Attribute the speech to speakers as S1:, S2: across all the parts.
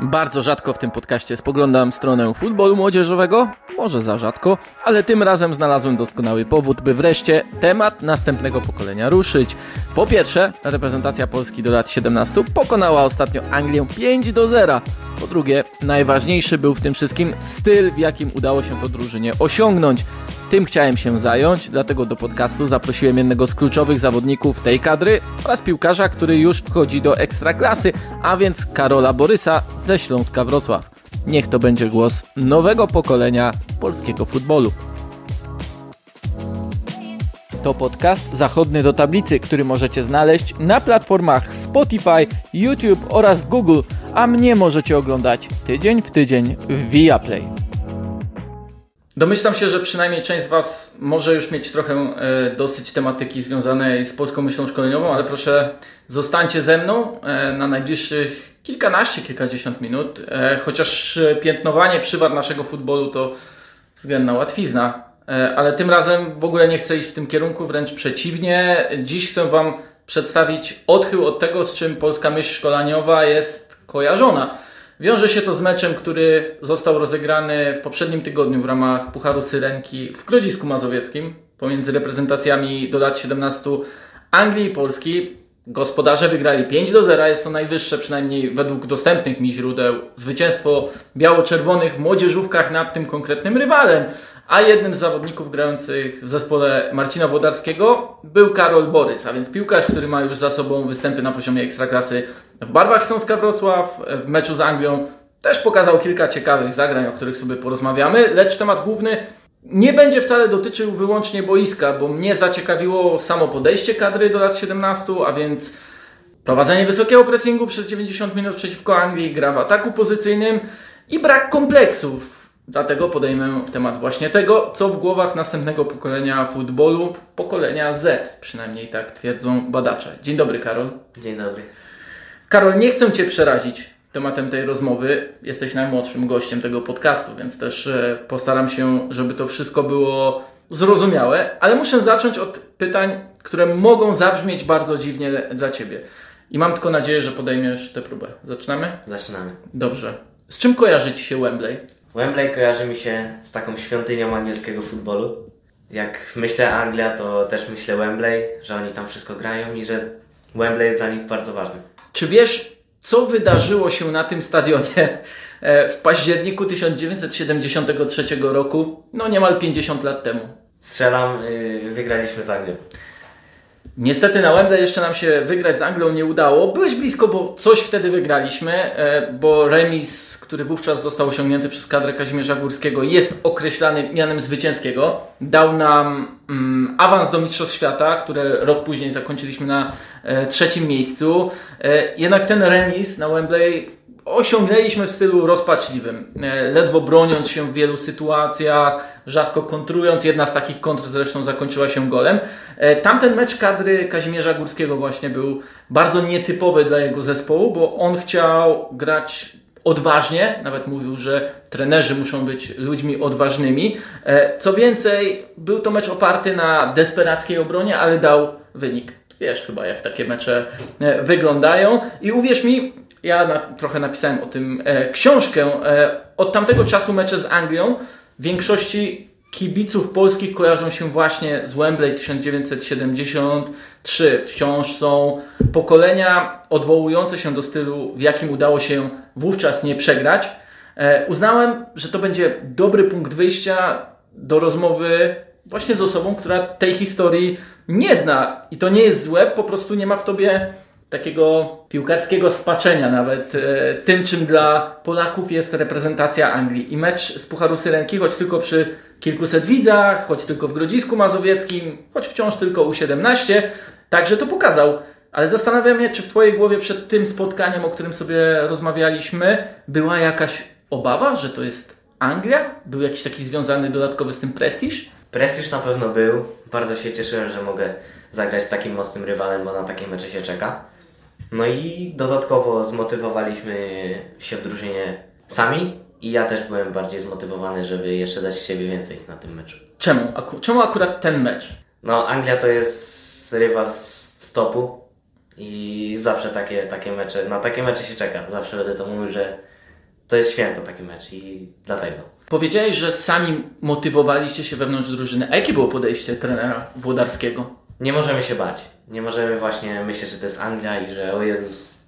S1: Bardzo rzadko w tym podcaście spoglądam stronę futbolu młodzieżowego, może za rzadko, ale tym razem znalazłem doskonały powód, by wreszcie temat następnego pokolenia ruszyć. Po pierwsze, reprezentacja Polski do lat 17 pokonała ostatnio Anglię 5 do 0. Po drugie, najważniejszy był w tym wszystkim styl, w jakim udało się to drużynie osiągnąć. Tym chciałem się zająć, dlatego do podcastu zaprosiłem jednego z kluczowych zawodników tej kadry oraz piłkarza, który już wchodzi do ekstraklasy, a więc Karola Borysa ze Śląska Wrocław. Niech to będzie głos nowego pokolenia polskiego futbolu. To podcast zachodny do tablicy, który możecie znaleźć na platformach Spotify, YouTube oraz Google, a mnie możecie oglądać tydzień w tydzień w Viaplay. Domyślam się, że przynajmniej część z Was może już mieć trochę e, dosyć tematyki związanej z polską myślą szkoleniową, ale proszę zostańcie ze mną e, na najbliższych kilkanaście, kilkadziesiąt minut. E, chociaż piętnowanie przywar naszego futbolu to względna łatwizna, ale tym razem w ogóle nie chcę iść w tym kierunku, wręcz przeciwnie. Dziś chcę Wam przedstawić odchył od tego, z czym polska myśl szkoleniowa jest kojarzona. Wiąże się to z meczem, który został rozegrany w poprzednim tygodniu w ramach Pucharu Syrenki w Grodzisku Mazowieckim pomiędzy reprezentacjami do lat 17 Anglii i Polski. Gospodarze wygrali 5 do 0, jest to najwyższe przynajmniej według dostępnych mi źródeł zwycięstwo biało-czerwonych w młodzieżówkach nad tym konkretnym rywalem. A jednym z zawodników grających w zespole Marcina Włodarskiego był Karol Borys, a więc piłkarz, który ma już za sobą występy na poziomie ekstraklasy w barwach Śląska Wrocław, w meczu z Anglią. Też pokazał kilka ciekawych zagrań, o których sobie porozmawiamy, lecz temat główny nie będzie wcale dotyczył wyłącznie boiska, bo mnie zaciekawiło samo podejście kadry do lat 17, a więc prowadzenie wysokiego pressingu przez 90 minut przeciwko Anglii, gra w ataku pozycyjnym i brak kompleksów. Dlatego podejmę w temat właśnie tego, co w głowach następnego pokolenia futbolu, pokolenia Z, przynajmniej tak twierdzą badacze. Dzień dobry, Karol.
S2: Dzień dobry.
S1: Karol, nie chcę Cię przerazić tematem tej rozmowy. Jesteś najmłodszym gościem tego podcastu, więc też e, postaram się, żeby to wszystko było zrozumiałe, ale muszę zacząć od pytań, które mogą zabrzmieć bardzo dziwnie dla Ciebie. I mam tylko nadzieję, że podejmiesz tę próbę. Zaczynamy?
S2: Zaczynamy.
S1: Dobrze. Z czym kojarzy Ci się Wembley?
S2: Wembley kojarzy mi się z taką świątynią angielskiego futbolu. Jak myślę Anglia, to też myślę Wembley, że oni tam wszystko grają i że Wembley jest dla nich bardzo ważny.
S1: Czy wiesz, co wydarzyło się na tym stadionie e, w październiku 1973 roku, no niemal 50 lat temu?
S2: Strzelam, yy, wygraliśmy z Anglią.
S1: Niestety na Wembley jeszcze nam się wygrać z Anglią nie udało. Byłeś blisko, bo coś wtedy wygraliśmy, e, bo remis, który wówczas został osiągnięty przez kadrę Kazimierza Górskiego, jest określany mianem zwycięskiego. Dał nam mm, awans do Mistrzostw Świata, które rok później zakończyliśmy na e, trzecim miejscu. E, jednak ten remis na Wembley osiągnęliśmy w stylu rozpaczliwym, e, ledwo broniąc się w wielu sytuacjach, rzadko kontrując. Jedna z takich kontr zresztą zakończyła się golem. E, tamten mecz kadry Kazimierza Górskiego właśnie był bardzo nietypowy dla jego zespołu, bo on chciał grać odważnie, nawet mówił, że trenerzy muszą być ludźmi odważnymi. E, co więcej, był to mecz oparty na desperackiej obronie, ale dał wynik. Wiesz chyba, jak takie mecze wyglądają. I uwierz mi, ja na, trochę napisałem o tym e, książkę. E, od tamtego czasu mecze z Anglią w większości kibiców polskich kojarzą się właśnie z Wembley 1973. Wciąż są pokolenia odwołujące się do stylu, w jakim udało się wówczas nie przegrać. E, uznałem, że to będzie dobry punkt wyjścia do rozmowy właśnie z osobą, która tej historii nie zna. I to nie jest złe, po prostu nie ma w tobie takiego piłkarskiego spaczenia nawet e, tym, czym dla Polaków jest reprezentacja Anglii. I mecz z Pucharu Syrenki, choć tylko przy kilkuset widzach, choć tylko w Grodzisku Mazowieckim, choć wciąż tylko U17, także to pokazał. Ale zastanawiam się, czy w Twojej głowie przed tym spotkaniem, o którym sobie rozmawialiśmy, była jakaś obawa, że to jest Anglia? Był jakiś taki związany dodatkowy z tym prestiż?
S2: Prestiż na pewno był. Bardzo się cieszyłem, że mogę zagrać z takim mocnym rywalem, bo na takie mecze się czeka. No i dodatkowo zmotywowaliśmy się w drużynie sami i ja też byłem bardziej zmotywowany, żeby jeszcze dać siebie więcej na tym meczu.
S1: Czemu? Aku czemu akurat ten mecz?
S2: No, Anglia to jest rywal z stopu i zawsze takie, takie mecze, na takie mecze się czeka. Zawsze będę to mówił, że to jest święto taki mecz i dlatego.
S1: Powiedziałeś, że sami motywowaliście się wewnątrz drużyny. A jakie było podejście trenera Włodarskiego?
S2: Nie możemy się bać. Nie możemy właśnie myśleć, że to jest Anglia i że o Jezus,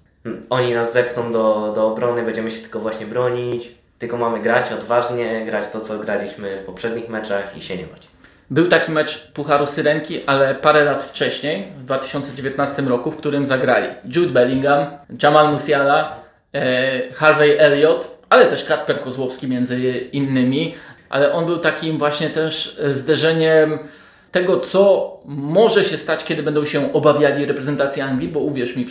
S2: oni nas zepchną do, do obrony, będziemy się tylko właśnie bronić. Tylko mamy grać odważnie, grać to, co graliśmy w poprzednich meczach i się nie bać.
S1: Był taki mecz Pucharu Syrenki, ale parę lat wcześniej, w 2019 roku, w którym zagrali Jude Bellingham, Jamal Musiala, e, Harvey Elliott, ale też Kacper Kozłowski między innymi. Ale on był takim właśnie też zderzeniem tego, co może się stać, kiedy będą się obawiali reprezentacji Anglii, bo uwierz mi,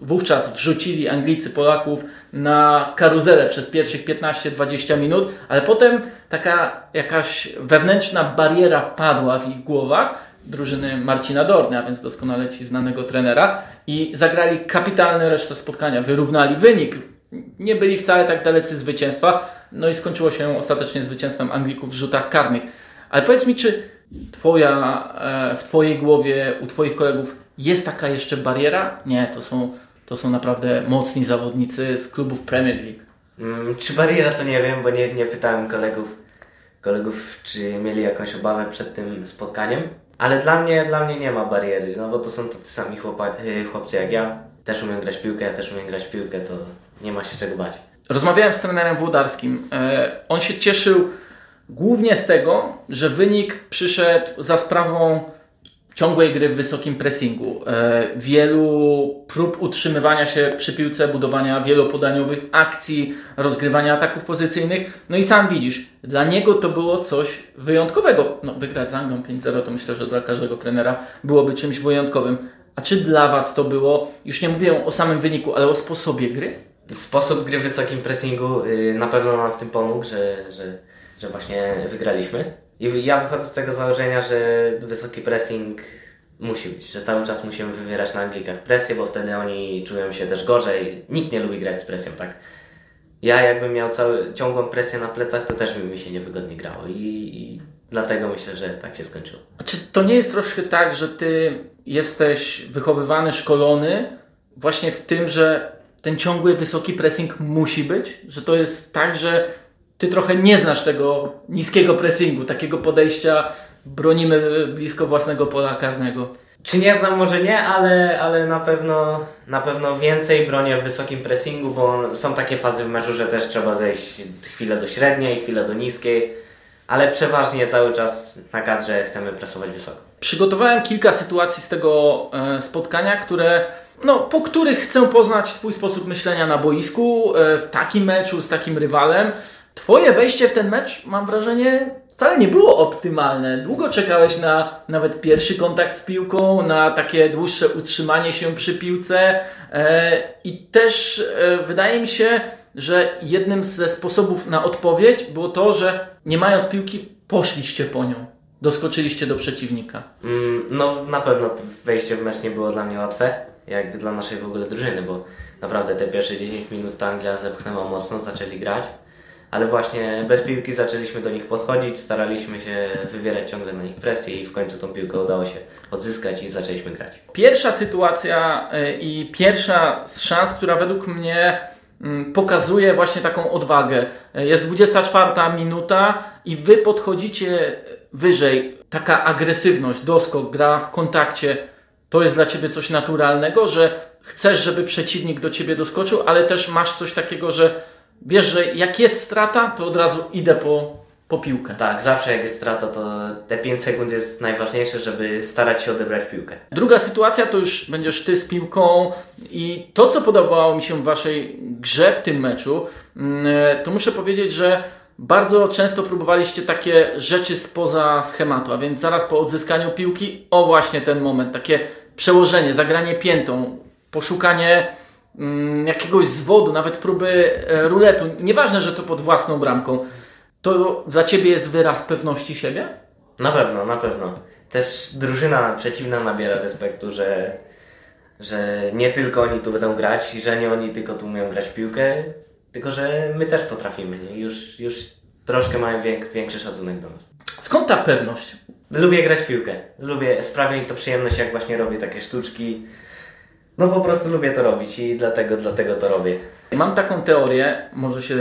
S1: wówczas wrzucili Anglicy Polaków na karuzelę przez pierwszych 15-20 minut, ale potem taka jakaś wewnętrzna bariera padła w ich głowach drużyny Marcina Dornia, więc doskonale ci znanego trenera i zagrali kapitalne resztę spotkania, wyrównali wynik, nie byli wcale tak dalecy zwycięstwa, no i skończyło się ostatecznie zwycięstwem Anglików w rzutach karnych. Ale powiedz mi, czy twoja, e, w Twojej głowie, u Twoich kolegów jest taka jeszcze bariera? Nie, to są, to są naprawdę mocni zawodnicy z klubów Premier League.
S2: Hmm, czy bariera to nie wiem, bo nie, nie pytałem kolegów, kolegów, czy mieli jakąś obawę przed tym spotkaniem. Ale dla mnie, dla mnie nie ma bariery, no bo to są tacy sami y, chłopcy jak ja. Też umiem grać piłkę, ja też umiem grać piłkę, to nie ma się czego bać.
S1: Rozmawiałem z trenerem Włodarskim. E, on się cieszył Głównie z tego, że wynik przyszedł za sprawą ciągłej gry w wysokim pressingu, e, wielu prób utrzymywania się przy piłce, budowania wielopodaniowych akcji, rozgrywania ataków pozycyjnych. No i sam widzisz, dla niego to było coś wyjątkowego. No, wygrać z Anglią 5-0 to myślę, że dla każdego trenera byłoby czymś wyjątkowym. A czy dla Was to było, już nie mówię o samym wyniku, ale o sposobie gry?
S2: Sposób gry w wysokim pressingu y, na pewno nam w tym pomógł, że, że że właśnie wygraliśmy. I ja wychodzę z tego założenia, że wysoki pressing musi być, że cały czas musimy wywierać na Anglikach presję, bo wtedy oni czują się też gorzej. Nikt nie lubi grać z presją, tak? Ja jakbym miał cały, ciągłą presję na plecach, to też by mi się niewygodnie grało i, i dlatego myślę, że tak się skończyło.
S1: A czy to nie jest troszkę tak, że ty jesteś wychowywany, szkolony właśnie w tym, że ten ciągły wysoki pressing musi być? Że to jest tak, że ty trochę nie znasz tego niskiego pressingu, takiego podejścia bronimy blisko własnego pola karnego.
S2: Czy nie znam, może nie, ale, ale na, pewno, na pewno więcej bronię w wysokim pressingu, bo są takie fazy w meczu, że też trzeba zejść chwilę do średniej, chwilę do niskiej, ale przeważnie cały czas na kadrze chcemy presować wysoko.
S1: Przygotowałem kilka sytuacji z tego e, spotkania, które, no, po których chcę poznać Twój sposób myślenia na boisku, e, w takim meczu z takim rywalem. Twoje wejście w ten mecz, mam wrażenie, wcale nie było optymalne. Długo czekałeś na nawet pierwszy kontakt z piłką, na takie dłuższe utrzymanie się przy piłce e, i też e, wydaje mi się, że jednym ze sposobów na odpowiedź było to, że nie mając piłki, poszliście po nią. Doskoczyliście do przeciwnika.
S2: Mm, no na pewno wejście w mecz nie było dla mnie łatwe, jak dla naszej w ogóle drużyny, bo naprawdę te pierwsze 10 minut to Anglia zepchnęła mocno, zaczęli grać ale właśnie bez piłki zaczęliśmy do nich podchodzić, staraliśmy się wywierać ciągle na nich presję i w końcu tą piłkę udało się odzyskać i zaczęliśmy grać.
S1: Pierwsza sytuacja y, i pierwsza z szans, która według mnie mm, pokazuje właśnie taką odwagę. Jest 24 minuta i wy podchodzicie wyżej. Taka agresywność, doskok, gra w kontakcie, to jest dla ciebie coś naturalnego, że chcesz, żeby przeciwnik do ciebie doskoczył, ale też masz coś takiego, że wiesz, że jak jest strata, to od razu idę po, po piłkę.
S2: Tak, zawsze jak jest strata, to te 5 sekund jest najważniejsze, żeby starać się odebrać piłkę.
S1: Druga sytuacja to już będziesz ty z piłką i to, co podobało mi się w waszej grze w tym meczu, mm, to muszę powiedzieć, że bardzo często próbowaliście takie rzeczy spoza schematu, a więc zaraz po odzyskaniu piłki, o właśnie ten moment, takie przełożenie, zagranie piętą, poszukanie jakiegoś zwodu, nawet próby e, ruletu, nieważne, że to pod własną bramką, to dla Ciebie jest wyraz pewności siebie?
S2: Na pewno, na pewno. Też drużyna przeciwna nabiera respektu, że, że nie tylko oni tu będą grać i że nie oni tylko tu umieją grać w piłkę, tylko że my też potrafimy. Nie? Już, już troszkę mają większy szacunek do nas.
S1: Skąd ta pewność?
S2: Lubię grać w piłkę. Lubię, sprawia mi to przyjemność, jak właśnie robię takie sztuczki No po prostu lubię to robić i dlatego, dlatego to robię.
S1: Mam taką teorię, może się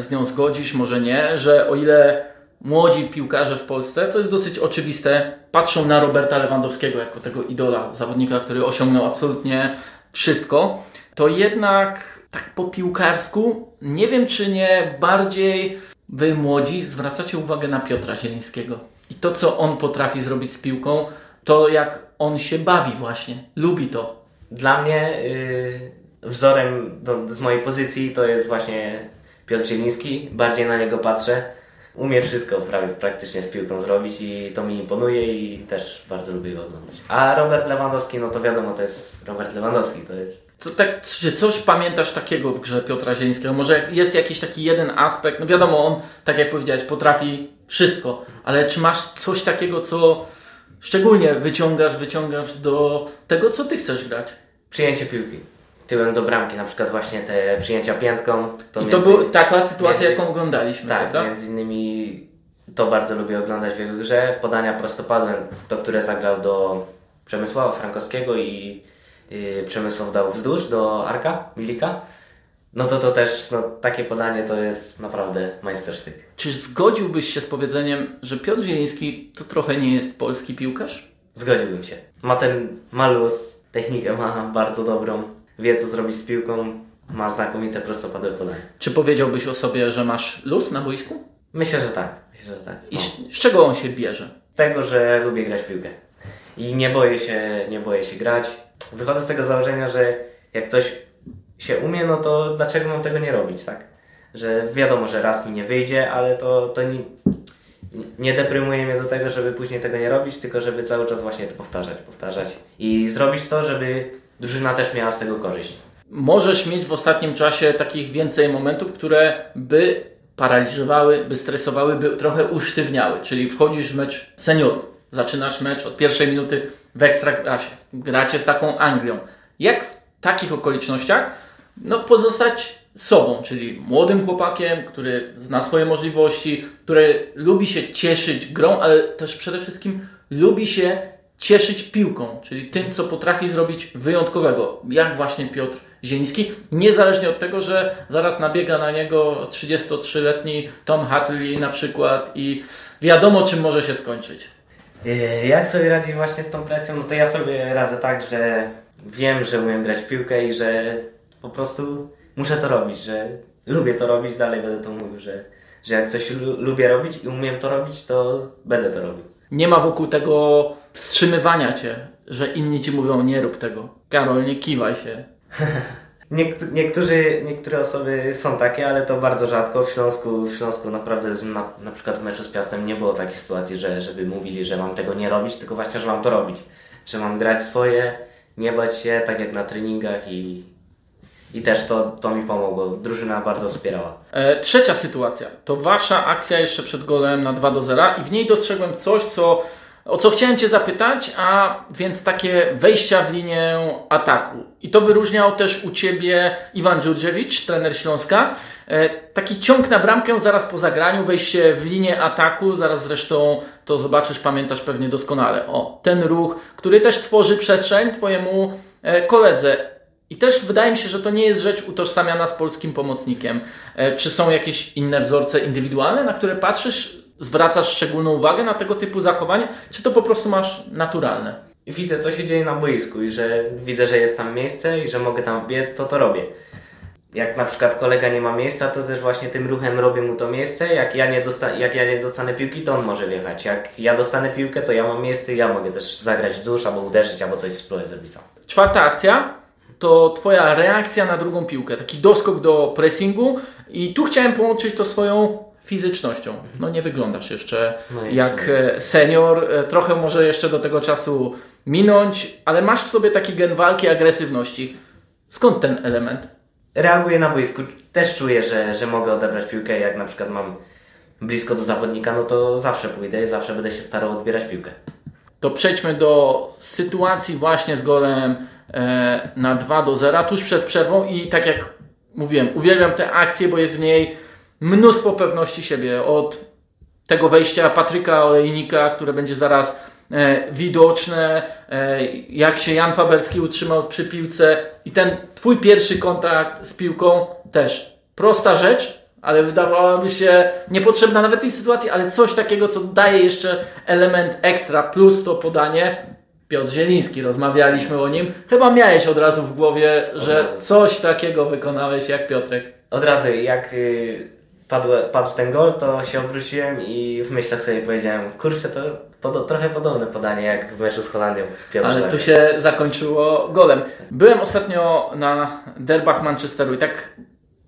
S1: z nią zgodzisz, może nie, że o ile młodzi piłkarze w Polsce, co jest dosyć oczywiste, patrzą na Roberta Lewandowskiego jako tego idola, zawodnika, który osiągnął absolutnie wszystko, to jednak tak po piłkarsku nie wiem, czy nie bardziej wy młodzi zwracacie uwagę na Piotra Zielińskiego i to, co on potrafi zrobić z piłką, to jak on się bawi właśnie, lubi to.
S2: Dla mnie yy, wzorem do, z mojej pozycji to jest właśnie Piotr Zieliński. Bardziej na niego patrzę. Umie wszystko prawie praktycznie z piłką zrobić i to mi imponuje i też bardzo lubię go oglądać. A Robert Lewandowski, no to wiadomo, to jest Robert Lewandowski, to jest...
S1: To tak, czy coś pamiętasz takiego w grze Piotra Zielińskiego? Może jest jakiś taki jeden aspekt, no wiadomo, on, tak jak powiedziałeś, potrafi wszystko, ale czy masz coś takiego, co szczególnie wyciągasz, wyciągasz do tego, co ty chcesz grać?
S2: Przyjęcie piłki. Tyłem do bramki, na przykład właśnie te przyjęcia piętką.
S1: To I to między, była taka sytuacja, między, jaką oglądaliśmy,
S2: Tak,
S1: prawda?
S2: między innymi to bardzo lubię oglądać w jego grze. Podania prostopadłe, to które zagrał do Przemysława Frankowskiego i yy, Przemysław dał wzdłuż do Arka Milika. No to to też, no, takie podanie to jest naprawdę majstersztyk.
S1: Czy zgodziłbyś się z powiedzeniem, że Piotr Zieliński to trochę nie jest polski piłkarz?
S2: Zgodziłbym się. Ma ten malus, technikę ma bardzo dobrą, wie co zrobić z piłką, ma znakomite prostopadłe podanie.
S1: Czy powiedziałbyś o sobie, że masz luz na boisku?
S2: Myślę, że tak. Myślę, że tak.
S1: No. I z czego on się bierze?
S2: Tego, że lubię grać w piłkę. I nie boję się, nie boję się grać. Wychodzę z tego założenia, że jak coś się umie, no to dlaczego mam tego nie robić, tak? Że wiadomo, że raz mi nie wyjdzie, ale to, to nie, nie deprymuje mnie do tego, żeby później tego nie robić, tylko żeby cały czas właśnie to powtarzać, powtarzać i zrobić to, żeby drużyna też miała z tego korzyść.
S1: Możesz mieć w ostatnim czasie takich więcej momentów, które by paraliżowały, by stresowały, by trochę usztywniały. Czyli wchodzisz w mecz seniorów, zaczynasz mecz od pierwszej minuty w ekstraklasie, gracie z taką Anglią. Jak w takich okolicznościach no, pozostać sobą, czyli młodym chłopakiem, który zna swoje możliwości, który lubi się cieszyć grą, ale też przede wszystkim lubi się cieszyć piłką, czyli tym, co potrafi zrobić wyjątkowego, jak właśnie Piotr Zieliński, niezależnie od tego, że zaraz nabiega na niego 33-letni Tom Hatley na przykład i wiadomo, czym może się skończyć.
S2: Yy, jak sobie radzi właśnie z tą presją? No to ja sobie radzę tak, że wiem, że umiem grać w piłkę i że po prostu muszę to robić, że lubię to robić, dalej będę to mówił, że, że jak coś lubię robić i umiem to robić, to będę to robił.
S1: Nie ma wokół tego wstrzymywania cię, że inni ci mówią nie rób tego. Karol, nie kiwaj się.
S2: niektórzy, niektóre osoby są takie, ale to bardzo rzadko. W Śląsku, w Śląsku naprawdę na, na przykład w meczu z Piastem nie było takiej sytuacji, że, żeby mówili, że mam tego nie robić, tylko właśnie, że mam to robić. Że mam grać swoje, nie bać się, tak jak na treningach i, i też to, to mi pomogło. Drużyna bardzo wspierała.
S1: E, trzecia sytuacja. To wasza akcja jeszcze przed golem na 2 do 0 i w niej dostrzegłem coś, co, o co chciałem Cię zapytać, a więc takie wejścia w linię ataku. I to wyróżniał też u Ciebie Iwan Dziurdziewicz, trener Śląska. E, taki ciąg na bramkę zaraz po zagraniu, wejście w linię ataku, zaraz zresztą to zobaczysz, pamiętasz pewnie doskonale. O, ten ruch, który też tworzy przestrzeń Twojemu e, koledze. I też wydaje mi się, że to nie jest rzecz utożsamiana z polskim pomocnikiem. E, czy są jakieś inne wzorce indywidualne, na które patrzysz, zwracasz szczególną uwagę na tego typu zachowanie, czy to po prostu masz naturalne?
S2: Widzę, co się dzieje na boisku i że widzę, że jest tam miejsce i że mogę tam wbiec, to to robię. Jak na przykład kolega nie ma miejsca, to też właśnie tym ruchem robię mu to miejsce. Jak ja nie, dosta- jak ja nie dostanę piłki, to on może wjechać. Jak ja dostanę piłkę, to ja mam miejsce i ja mogę też zagrać w dusz albo uderzyć, albo coś spróbować zrobić sam.
S1: Czwarta akcja to Twoja reakcja na drugą piłkę, taki doskok do pressingu i tu chciałem połączyć to swoją fizycznością. No nie wyglądasz jeszcze no jak e, senior, e, trochę może jeszcze do tego czasu minąć, ale masz w sobie taki gen walki, agresywności. Skąd ten element?
S2: Reaguję na boisku. Też czuję, że, że mogę odebrać piłkę. Jak na przykład mam blisko do zawodnika, no to zawsze pójdę i zawsze będę się starał odbierać piłkę.
S1: To przejdźmy do sytuacji właśnie z golem e, na 2 do 0 tuż przed przerwą i tak jak mówiłem, uwielbiam tę akcję, bo jest w niej mnóstwo pewności siebie. Od tego wejścia Patryka Olejnika, które będzie zaraz e, widoczne, e, jak się Jan Faberski utrzymał przy piłce i ten twój pierwszy kontakt z piłką też prosta rzecz, ale wydawałaby się niepotrzebna nawet w tej sytuacji, ale coś takiego, co daje jeszcze element ekstra, plus to podanie. Piotr Zieliński, rozmawialiśmy o nim. Chyba miałeś od razu w głowie, że coś takiego wykonałeś jak Piotrek.
S2: Od razu jak y, padł, ten gol, to się obróciłem i w myślach sobie powiedziałem, kurczę, to podo- trochę podobne podanie jak w meczu z Holandią. Piotr
S1: Ale to się zakończyło golem. Byłem ostatnio na derbach Manchesteru i tak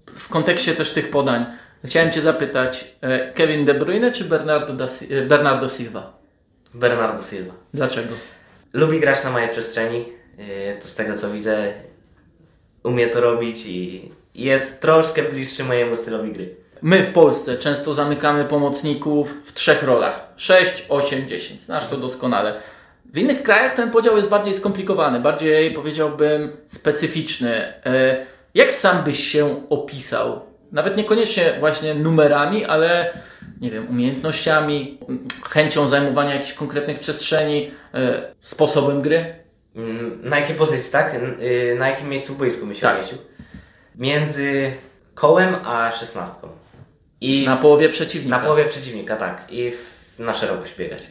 S1: w kontekście też tych podań chciałem Cię zapytać, e, Kevin De Bruyne czy Bernardo, da, e, Bernardo Silva?
S2: Bernardo Silva.
S1: Dlaczego?
S2: Lubi grać na małej przestrzeni. y, To z tego co widzę, umie to robić i jest troszkę bliższy mojemu stylowi gry.
S1: My w Polsce często zamykamy pomocników w trzech rolach. 6, 8, 10. Znasz to doskonale. W innych krajach ten podział jest bardziej skomplikowany, bardziej powiedziałbym specyficzny. E, Jak sam byś się opisał? Nawet niekoniecznie właśnie numerami, ale nie wiem, umiejętnościami, chęcią zajmowania jakichś konkretnych przestrzeni, e, sposobem gry.
S2: Mm, Na jakiej pozycji, tak? Y, Na jakim miejscu w boisku mi się
S1: Tak.
S2: Między kołem a szesnastką. I
S1: Na połowie przeciwnika.
S2: na połowie przeciwnika, tak. I w, na szerokość biegać.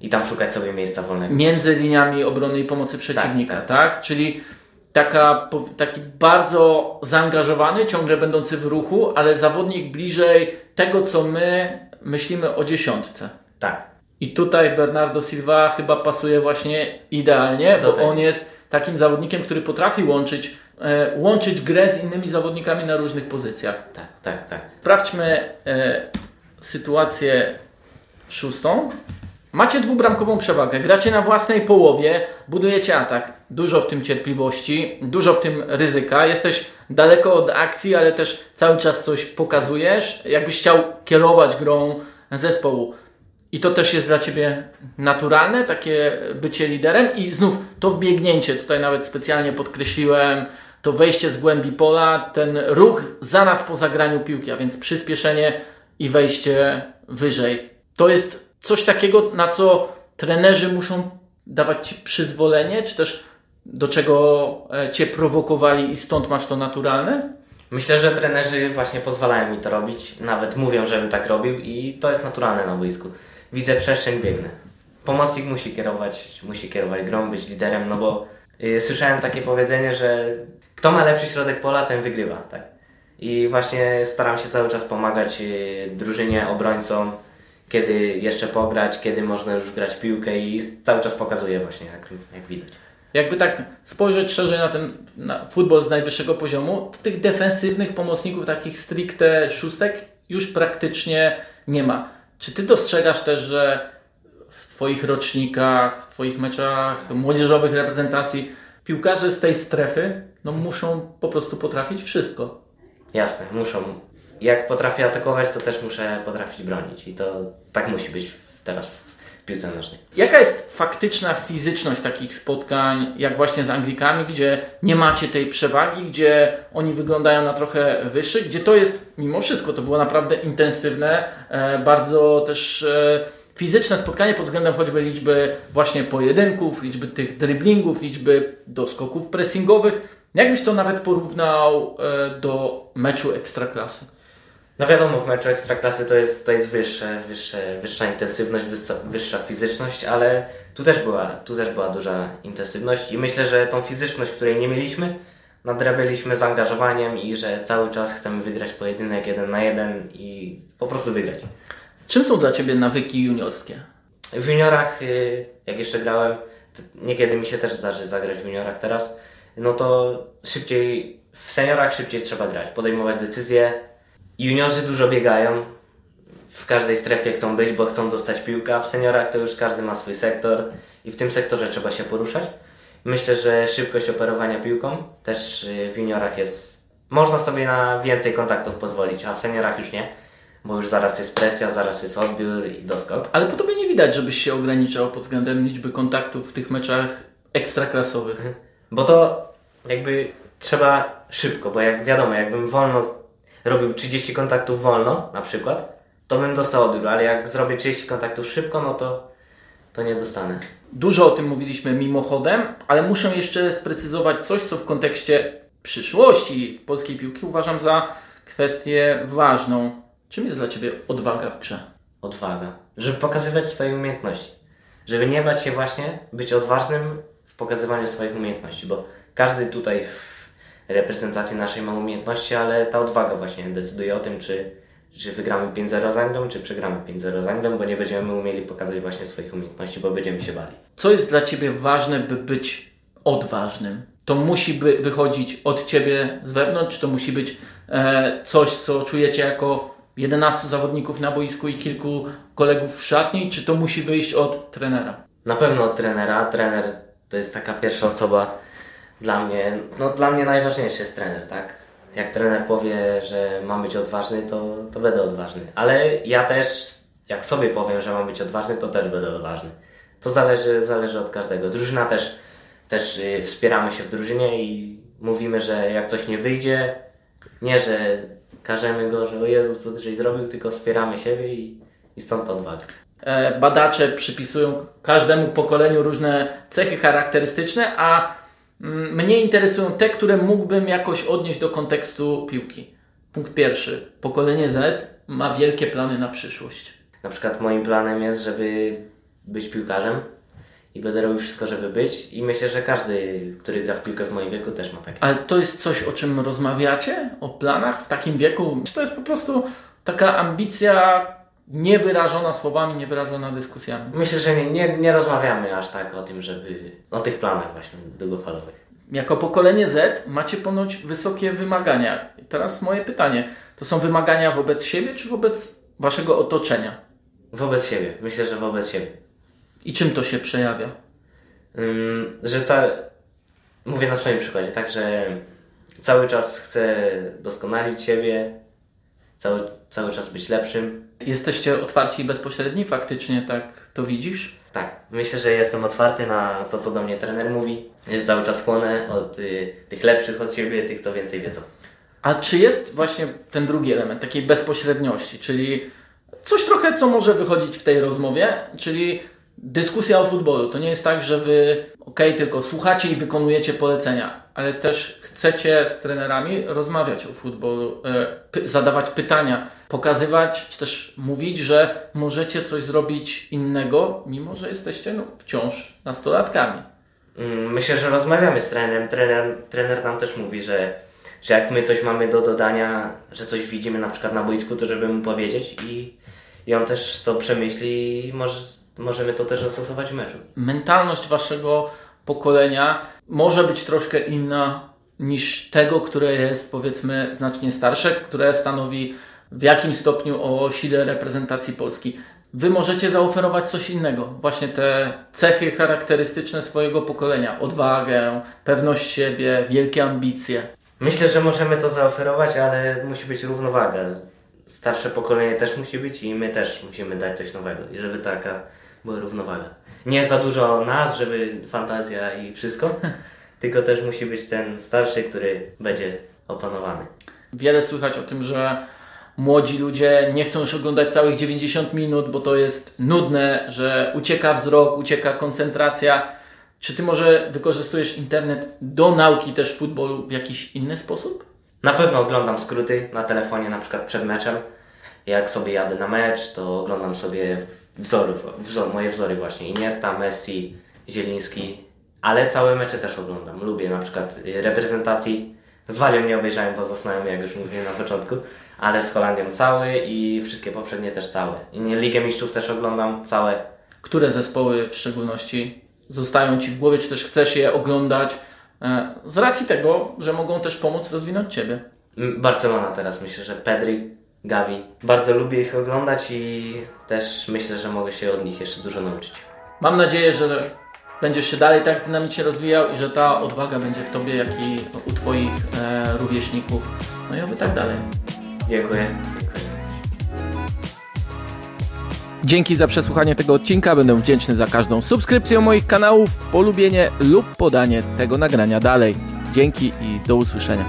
S2: I tam szukać sobie miejsca wolnego.
S1: między liniami obrony i pomocy przeciwnika, tak?
S2: tak.
S1: Czyli taka, taki bardzo zaangażowany, ciągle będący w ruchu, ale zawodnik bliżej tego, co my myślimy o dziesiątce.
S2: Tak.
S1: I tutaj Bernardo Silva chyba pasuje właśnie idealnie,
S2: Do
S1: bo
S2: tego.
S1: on jest takim zawodnikiem, który potrafi łączyć, łączyć grę z innymi zawodnikami na różnych pozycjach.
S2: Tak, tak, tak.
S1: Sprawdźmy e, sytuację szóstą. Macie dwubramkową przewagę, gracie na własnej połowie, budujecie atak. Dużo w tym cierpliwości, dużo w tym ryzyka. Jesteś daleko od akcji, ale też cały czas coś pokazujesz, jakbyś chciał kierować grą zespołu. I to też jest dla Ciebie naturalne, takie bycie liderem. I znów to wbiegnięcie, tutaj nawet specjalnie podkreśliłem, to wejście z głębi pola, ten ruch za nas po zagraniu piłki, a więc przyspieszenie i wejście wyżej. To jest coś takiego, na co trenerzy muszą dawać Ci przyzwolenie, czy też do czego e, Cię prowokowali i stąd masz to naturalne?
S2: Myślę, że trenerzy właśnie pozwalają mi to robić, nawet mówią, żebym tak robił i to jest naturalne na boisku. Widzę przestrzeń, biegnę. Pomocnik musi kierować, musi kierować grą, być liderem, no bo y, słyszałem takie powiedzenie, że kto ma lepszy środek pola, ten wygrywa, tak. I właśnie staram się cały czas pomagać y, drużynie, obrońcom, kiedy jeszcze pograć, kiedy można już grać piłkę i cały czas pokazuję właśnie, jak, jak widać.
S1: Jakby tak spojrzeć szerzej na ten na futbol z najwyższego poziomu, to tych defensywnych pomocników, takich stricte szóstek, już praktycznie nie ma. Czy ty dostrzegasz też, że w Twoich rocznikach, w Twoich meczach młodzieżowych reprezentacji piłkarze z tej strefy no, muszą po prostu potrafić wszystko?
S2: Jasne, muszą. Jak potrafię atakować, to też muszę potrafić bronić. I to tak musi być teraz w piłce nożnej.
S1: Jaka jest faktyczna fizyczność takich spotkań, jak właśnie z Anglikami, gdzie nie macie tej przewagi, gdzie oni wyglądają na trochę wyższych, gdzie to jest mimo wszystko, to było naprawdę intensywne, e, bardzo też e, fizyczne spotkanie pod względem choćby liczby właśnie pojedynków, liczby tych driblingów, liczby doskoków pressingowych. Jakbyś to nawet porównał e, do meczu ekstraklasy?
S2: No wiadomo, w meczu ekstraklasy to jest, to jest wyższe, wyższe, wyższa intensywność, wyższa, wyższa fizyczność, ale tu też, była, tu też była duża intensywność i myślę, że tą fizyczność, której nie mieliśmy, nadrabialiśmy zaangażowaniem i że cały czas chcemy wygrać pojedynek jeden na jeden i po prostu wygrać.
S1: Czym są dla Ciebie nawyki juniorskie?
S2: W juniorach, y, jak jeszcze grałem, niekiedy mi się też zdarzy zagrać w juniorach teraz, no to szybciej, w seniorach szybciej trzeba grać, podejmować decyzje. Juniorzy dużo biegają, w każdej strefie chcą być, bo chcą dostać piłkę, a w seniorach to już każdy ma swój sektor i w tym sektorze trzeba się poruszać. Myślę, że szybkość operowania piłką też y, w juniorach jest, można sobie na więcej kontaktów pozwolić, a w seniorach już nie, bo już zaraz jest presja, zaraz jest odbiór i doskok.
S1: Ale po tobie nie widać, żebyś się ograniczał pod względem liczby kontaktów w tych meczach ekstraklasowych.
S2: Bo to jakby trzeba szybko, bo jak wiadomo, jakbym wolno robił 30 kontaktów wolno na przykład, to bym dostał odbiór, ale jak zrobię 30 kontaktów szybko, no to to nie dostanę.
S1: Dużo o tym mówiliśmy mimochodem, ale muszę jeszcze sprecyzować coś, co w kontekście przyszłości polskiej piłki uważam za kwestię ważną. Czym jest dla Ciebie odwaga w grze?
S2: Odwaga. Żeby pokazywać swoje umiejętności. Żeby nie bać się właśnie być odważnym pokazywaniu swoich umiejętności, bo każdy tutaj w reprezentacji naszej ma umiejętności, ale ta odwaga właśnie decyduje o tym, czy, czy wygramy 5-0 z Anglią, czy przegramy 5-0 z Anglią, bo nie będziemy umieli pokazać właśnie swoich umiejętności, bo będziemy się bali.
S1: Co jest dla Ciebie ważne, by być odważnym? To musi by wychodzić od Ciebie z wewnątrz, czy to musi być e, coś, co czujecie jako 11 zawodników na boisku i kilku kolegów w szatni, czy to musi wyjść od trenera?
S2: Na pewno od trenera. Trener to jest taka pierwsza osoba dla mnie. No dla mnie najważniejszy jest trener, tak? Jak trener powie, że mam być odważny, to, to będę odważny. Ale ja też, jak sobie powiem, że mam być odważny, to też będę odważny. To zależy, zależy od każdego. Drużyna też, też y, wspieramy się w drużynie i mówimy, że jak coś nie wyjdzie, nie, że każemy go, że o Jezu, co ty zrobił, tylko wspieramy siebie i, i stąd odwaga.
S1: E, badacze przypisują każdemu pokoleniu różne cechy charakterystyczne, a mm, mnie interesują te, które mógłbym jakoś odnieść do kontekstu piłki. Punkt pierwszy. Pokolenie Z ma wielkie plany na przyszłość.
S2: Na przykład moim planem jest, żeby być piłkarzem i będę robił wszystko, żeby być i myślę, że każdy, który gra w piłkę w moim wieku też ma takie.
S1: Ale to jest coś, o czym rozmawiacie? O planach w takim wieku? Czy to jest po prostu taka ambicja niewyrażona słowami, niewyrażona dyskusjami?
S2: Myślę, że nie, nie, nie rozmawiamy aż tak o tym, żeby o tych planach właśnie długofalowych.
S1: Jako pokolenie Z macie ponoć wysokie wymagania. I teraz moje pytanie. To są wymagania wobec siebie, czy wobec waszego otoczenia?
S2: Wobec siebie. Myślę, że wobec siebie.
S1: I czym to się przejawia?
S2: Ym, że ca... Mówię na swoim przykładzie, tak, że cały czas chcę doskonalić siebie, cały, cały czas być lepszym.
S1: Jesteście otwarci i bezpośredni, faktycznie tak to widzisz?
S2: Tak, myślę, że jestem otwarty na to, co do mnie trener mówi, że cały czas chłonę od y, tych lepszych od siebie, tych, kto więcej wiedzą.
S1: A czy jest właśnie ten drugi element, takiej bezpośredniości, czyli coś trochę, co może wychodzić w tej rozmowie, czyli dyskusja o futbolu. To nie jest tak, że wy ok, tylko słuchacie i wykonujecie polecenia, ale też chcecie z trenerami rozmawiać o futbolu, e, zadawać pytania, pokazywać, czy też mówić, że możecie coś zrobić innego, mimo że jesteście no, wciąż nastolatkami.
S2: Mm, Myślę, że rozmawiamy z trenerem. Trener, trener nam też mówi, że, że jak my coś mamy do dodania, że coś widzimy na przykład na boisku, to żeby mu powiedzieć i, i on też to przemyśli i może, możemy to też zastosować w meczu.
S1: mentalność waszego pokolenia może być troszkę inna niż tego, które jest powiedzmy znacznie starsze, które stanowi w jakimś stopniu o sile reprezentacji Polski. Wy możecie zaoferować coś innego, właśnie te cechy charakterystyczne swojego pokolenia, odwagę, pewność siebie, wielkie ambicje.
S2: Myślę, że możemy to zaoferować, ale musi być równowaga. Starsze pokolenie też musi być i my też musimy dać coś nowego, i żeby taka była równowaga. Nie za dużo nas, żeby fantazja i wszystko, tylko też musi być ten starszy, który będzie opanowany.
S1: Wiele słychać o tym, że młodzi ludzie nie chcą już oglądać całych 90 minut, bo to jest nudne, że ucieka wzrok, ucieka koncentracja. Czy ty może wykorzystujesz internet do nauki też futbolu w jakiś inny sposób?
S2: Na pewno oglądam skróty na telefonie, na przykład przed meczem. Jak sobie jadę na mecz, to oglądam sobie wzorów, wzor, moje wzory właśnie. Iniesta, Messi, Zieliński. Ale całe mecze też oglądam. Lubię na przykład y, reprezentacji. Z Walią nie obejrzałem, bo zasnąłem, jak już mówiłem na początku. Ale z Holandią cały i wszystkie poprzednie też całe. Ligę Mistrzów też oglądam całe.
S1: Które zespoły w szczególności zostają Ci w głowie, czy też chcesz je oglądać e, z racji tego, że mogą też pomóc rozwinąć Ciebie?
S2: Barcelona teraz myślę, że Pedri, Gavi. Bardzo lubię ich oglądać i też myślę, że mogę się od nich jeszcze dużo nauczyć.
S1: Mam nadzieję, że będziesz się dalej tak dynamicznie rozwijał i że ta odwaga będzie w Tobie, jak i u Twoich e, rówieśników. No i oby tak dalej.
S2: Dziękuję. Dziękuję.
S1: Dzięki za przesłuchanie tego odcinka. Będę wdzięczny za każdą subskrypcję moich kanałów, polubienie lub podanie tego nagrania dalej. Dzięki i do usłyszenia.